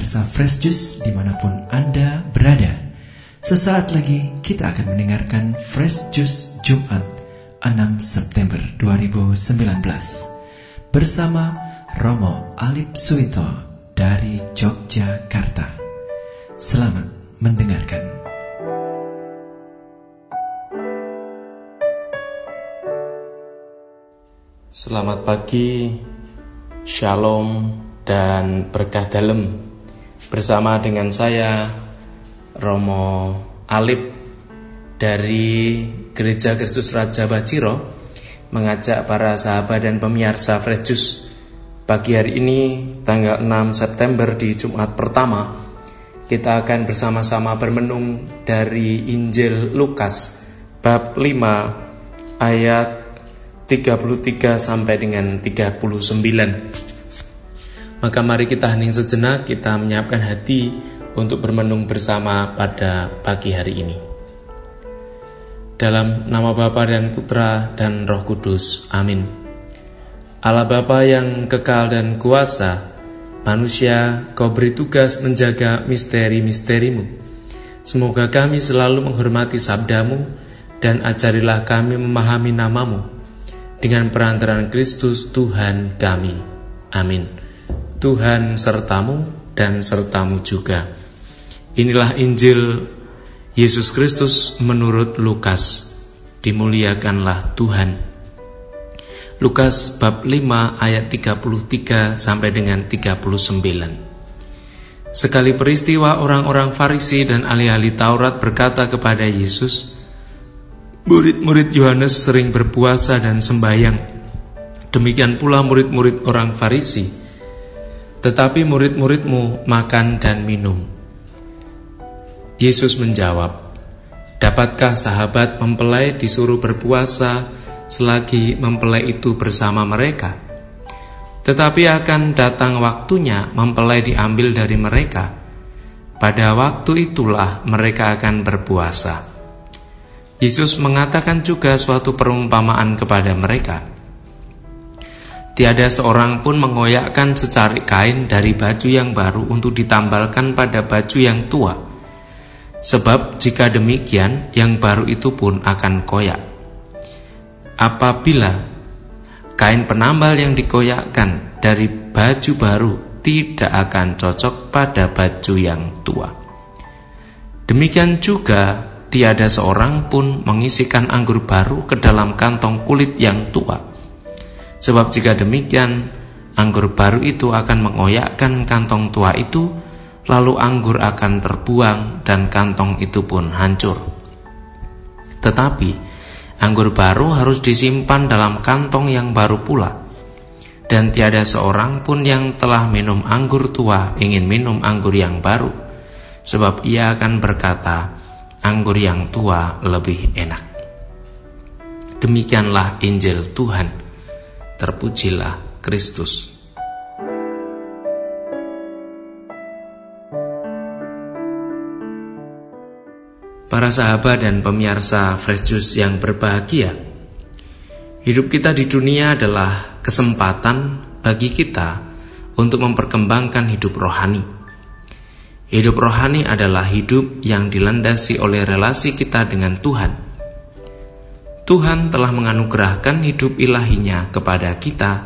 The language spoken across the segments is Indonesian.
pemirsa Fresh Juice di mana pun Anda berada. Sesaat lagi kita akan mendengarkan Fresh Juice Jumat 6 September 2019 bersama Romo Alip Suito dari Yogyakarta. Selamat mendengarkan. Selamat pagi, Shalom dan berkah dalam bersama dengan saya Romo Alip dari Gereja Kristus Raja Baciro mengajak para sahabat dan pemirsa Fresh Juice pagi hari ini tanggal 6 September di Jumat pertama kita akan bersama-sama bermenung dari Injil Lukas bab 5 ayat 33 sampai dengan 39 maka mari kita hening sejenak, kita menyiapkan hati untuk bermenung bersama pada pagi hari ini. Dalam nama Bapa dan Putra dan Roh Kudus. Amin. Allah Bapa yang kekal dan kuasa, manusia kau beri tugas menjaga misteri-misterimu. Semoga kami selalu menghormati sabdamu dan ajarilah kami memahami namamu dengan perantaran Kristus Tuhan kami. Amin. Tuhan sertamu dan sertamu juga. Inilah Injil Yesus Kristus menurut Lukas. Dimuliakanlah Tuhan. Lukas bab 5 ayat 33 sampai dengan 39. Sekali peristiwa orang-orang Farisi dan ahli-ahli Taurat berkata kepada Yesus, Murid-murid Yohanes sering berpuasa dan sembahyang. Demikian pula murid-murid orang Farisi tetapi murid-muridmu makan dan minum. Yesus menjawab, Dapatkah sahabat mempelai disuruh berpuasa selagi mempelai itu bersama mereka? Tetapi akan datang waktunya mempelai diambil dari mereka. Pada waktu itulah mereka akan berpuasa. Yesus mengatakan juga suatu perumpamaan kepada mereka. Tiada seorang pun mengoyakkan secarik kain dari baju yang baru untuk ditambalkan pada baju yang tua. Sebab jika demikian, yang baru itu pun akan koyak. Apabila kain penambal yang dikoyakkan dari baju baru tidak akan cocok pada baju yang tua. Demikian juga tiada seorang pun mengisikan anggur baru ke dalam kantong kulit yang tua Sebab jika demikian, anggur baru itu akan mengoyakkan kantong tua itu, lalu anggur akan terbuang dan kantong itu pun hancur. Tetapi, anggur baru harus disimpan dalam kantong yang baru pula. Dan tiada seorang pun yang telah minum anggur tua ingin minum anggur yang baru, sebab ia akan berkata, anggur yang tua lebih enak. Demikianlah Injil Tuhan. Terpujilah Kristus. Para sahabat dan pemirsa Fresh Juice yang berbahagia, hidup kita di dunia adalah kesempatan bagi kita untuk memperkembangkan hidup rohani. Hidup rohani adalah hidup yang dilandasi oleh relasi kita dengan Tuhan Tuhan telah menganugerahkan hidup ilahinya kepada kita,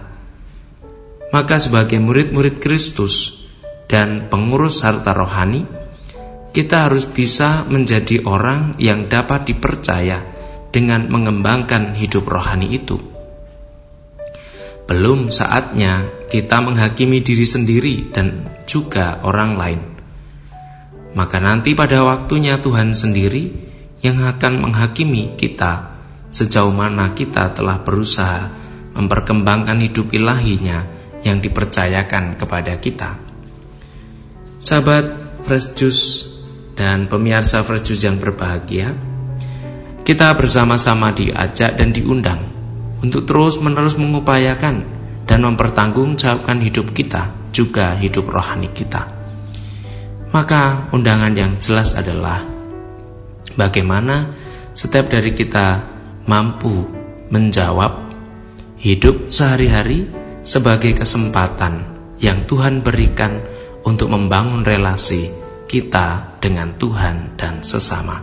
maka sebagai murid-murid Kristus dan pengurus harta rohani, kita harus bisa menjadi orang yang dapat dipercaya dengan mengembangkan hidup rohani itu. Belum saatnya kita menghakimi diri sendiri dan juga orang lain. Maka nanti pada waktunya Tuhan sendiri yang akan menghakimi kita sejauh mana kita telah berusaha memperkembangkan hidup ilahinya yang dipercayakan kepada kita. Sahabat Fresh Juice dan pemirsa Fresh Juice yang berbahagia, kita bersama-sama diajak dan diundang untuk terus-menerus mengupayakan dan mempertanggungjawabkan hidup kita, juga hidup rohani kita. Maka undangan yang jelas adalah bagaimana setiap dari kita mampu menjawab hidup sehari-hari sebagai kesempatan yang Tuhan berikan untuk membangun relasi kita dengan Tuhan dan sesama.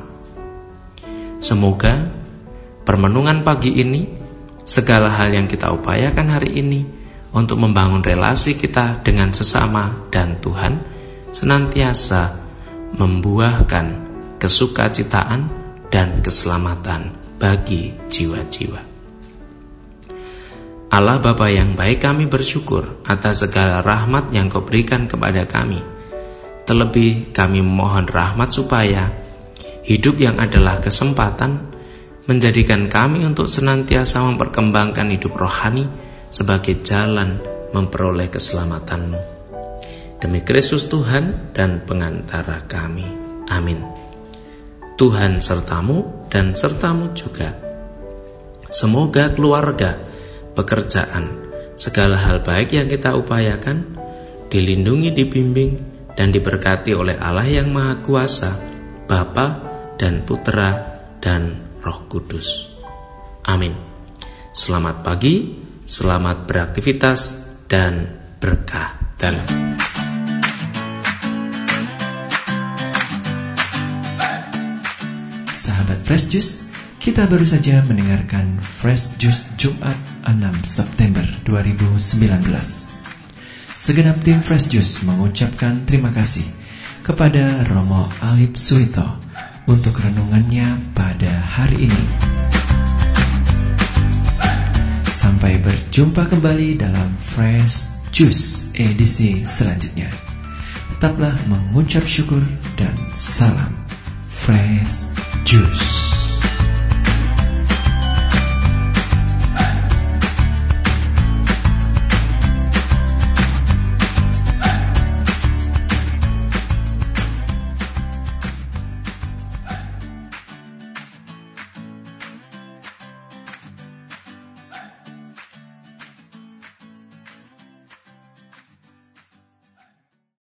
Semoga permenungan pagi ini, segala hal yang kita upayakan hari ini untuk membangun relasi kita dengan sesama dan Tuhan, senantiasa membuahkan kesukacitaan dan keselamatan bagi jiwa-jiwa. Allah Bapa yang baik kami bersyukur atas segala rahmat yang kau berikan kepada kami. Terlebih kami memohon rahmat supaya hidup yang adalah kesempatan menjadikan kami untuk senantiasa memperkembangkan hidup rohani sebagai jalan memperoleh keselamatanmu. Demi Kristus Tuhan dan pengantara kami. Amin. Tuhan sertamu dan sertamu juga. Semoga keluarga pekerjaan, segala hal baik yang kita upayakan, dilindungi, dibimbing, dan diberkati oleh Allah yang Maha Kuasa, Bapa dan Putra dan Roh Kudus. Amin. Selamat pagi, selamat beraktivitas, dan berkah dalam. Sahabat Fresh Juice, kita baru saja mendengarkan Fresh Juice Jumat 6 September 2019. Segenap tim Fresh Juice mengucapkan terima kasih kepada Romo Alip Suito untuk renungannya pada hari ini. Sampai berjumpa kembali dalam Fresh Juice edisi selanjutnya. Tetaplah mengucap syukur dan salam Fresh Juice.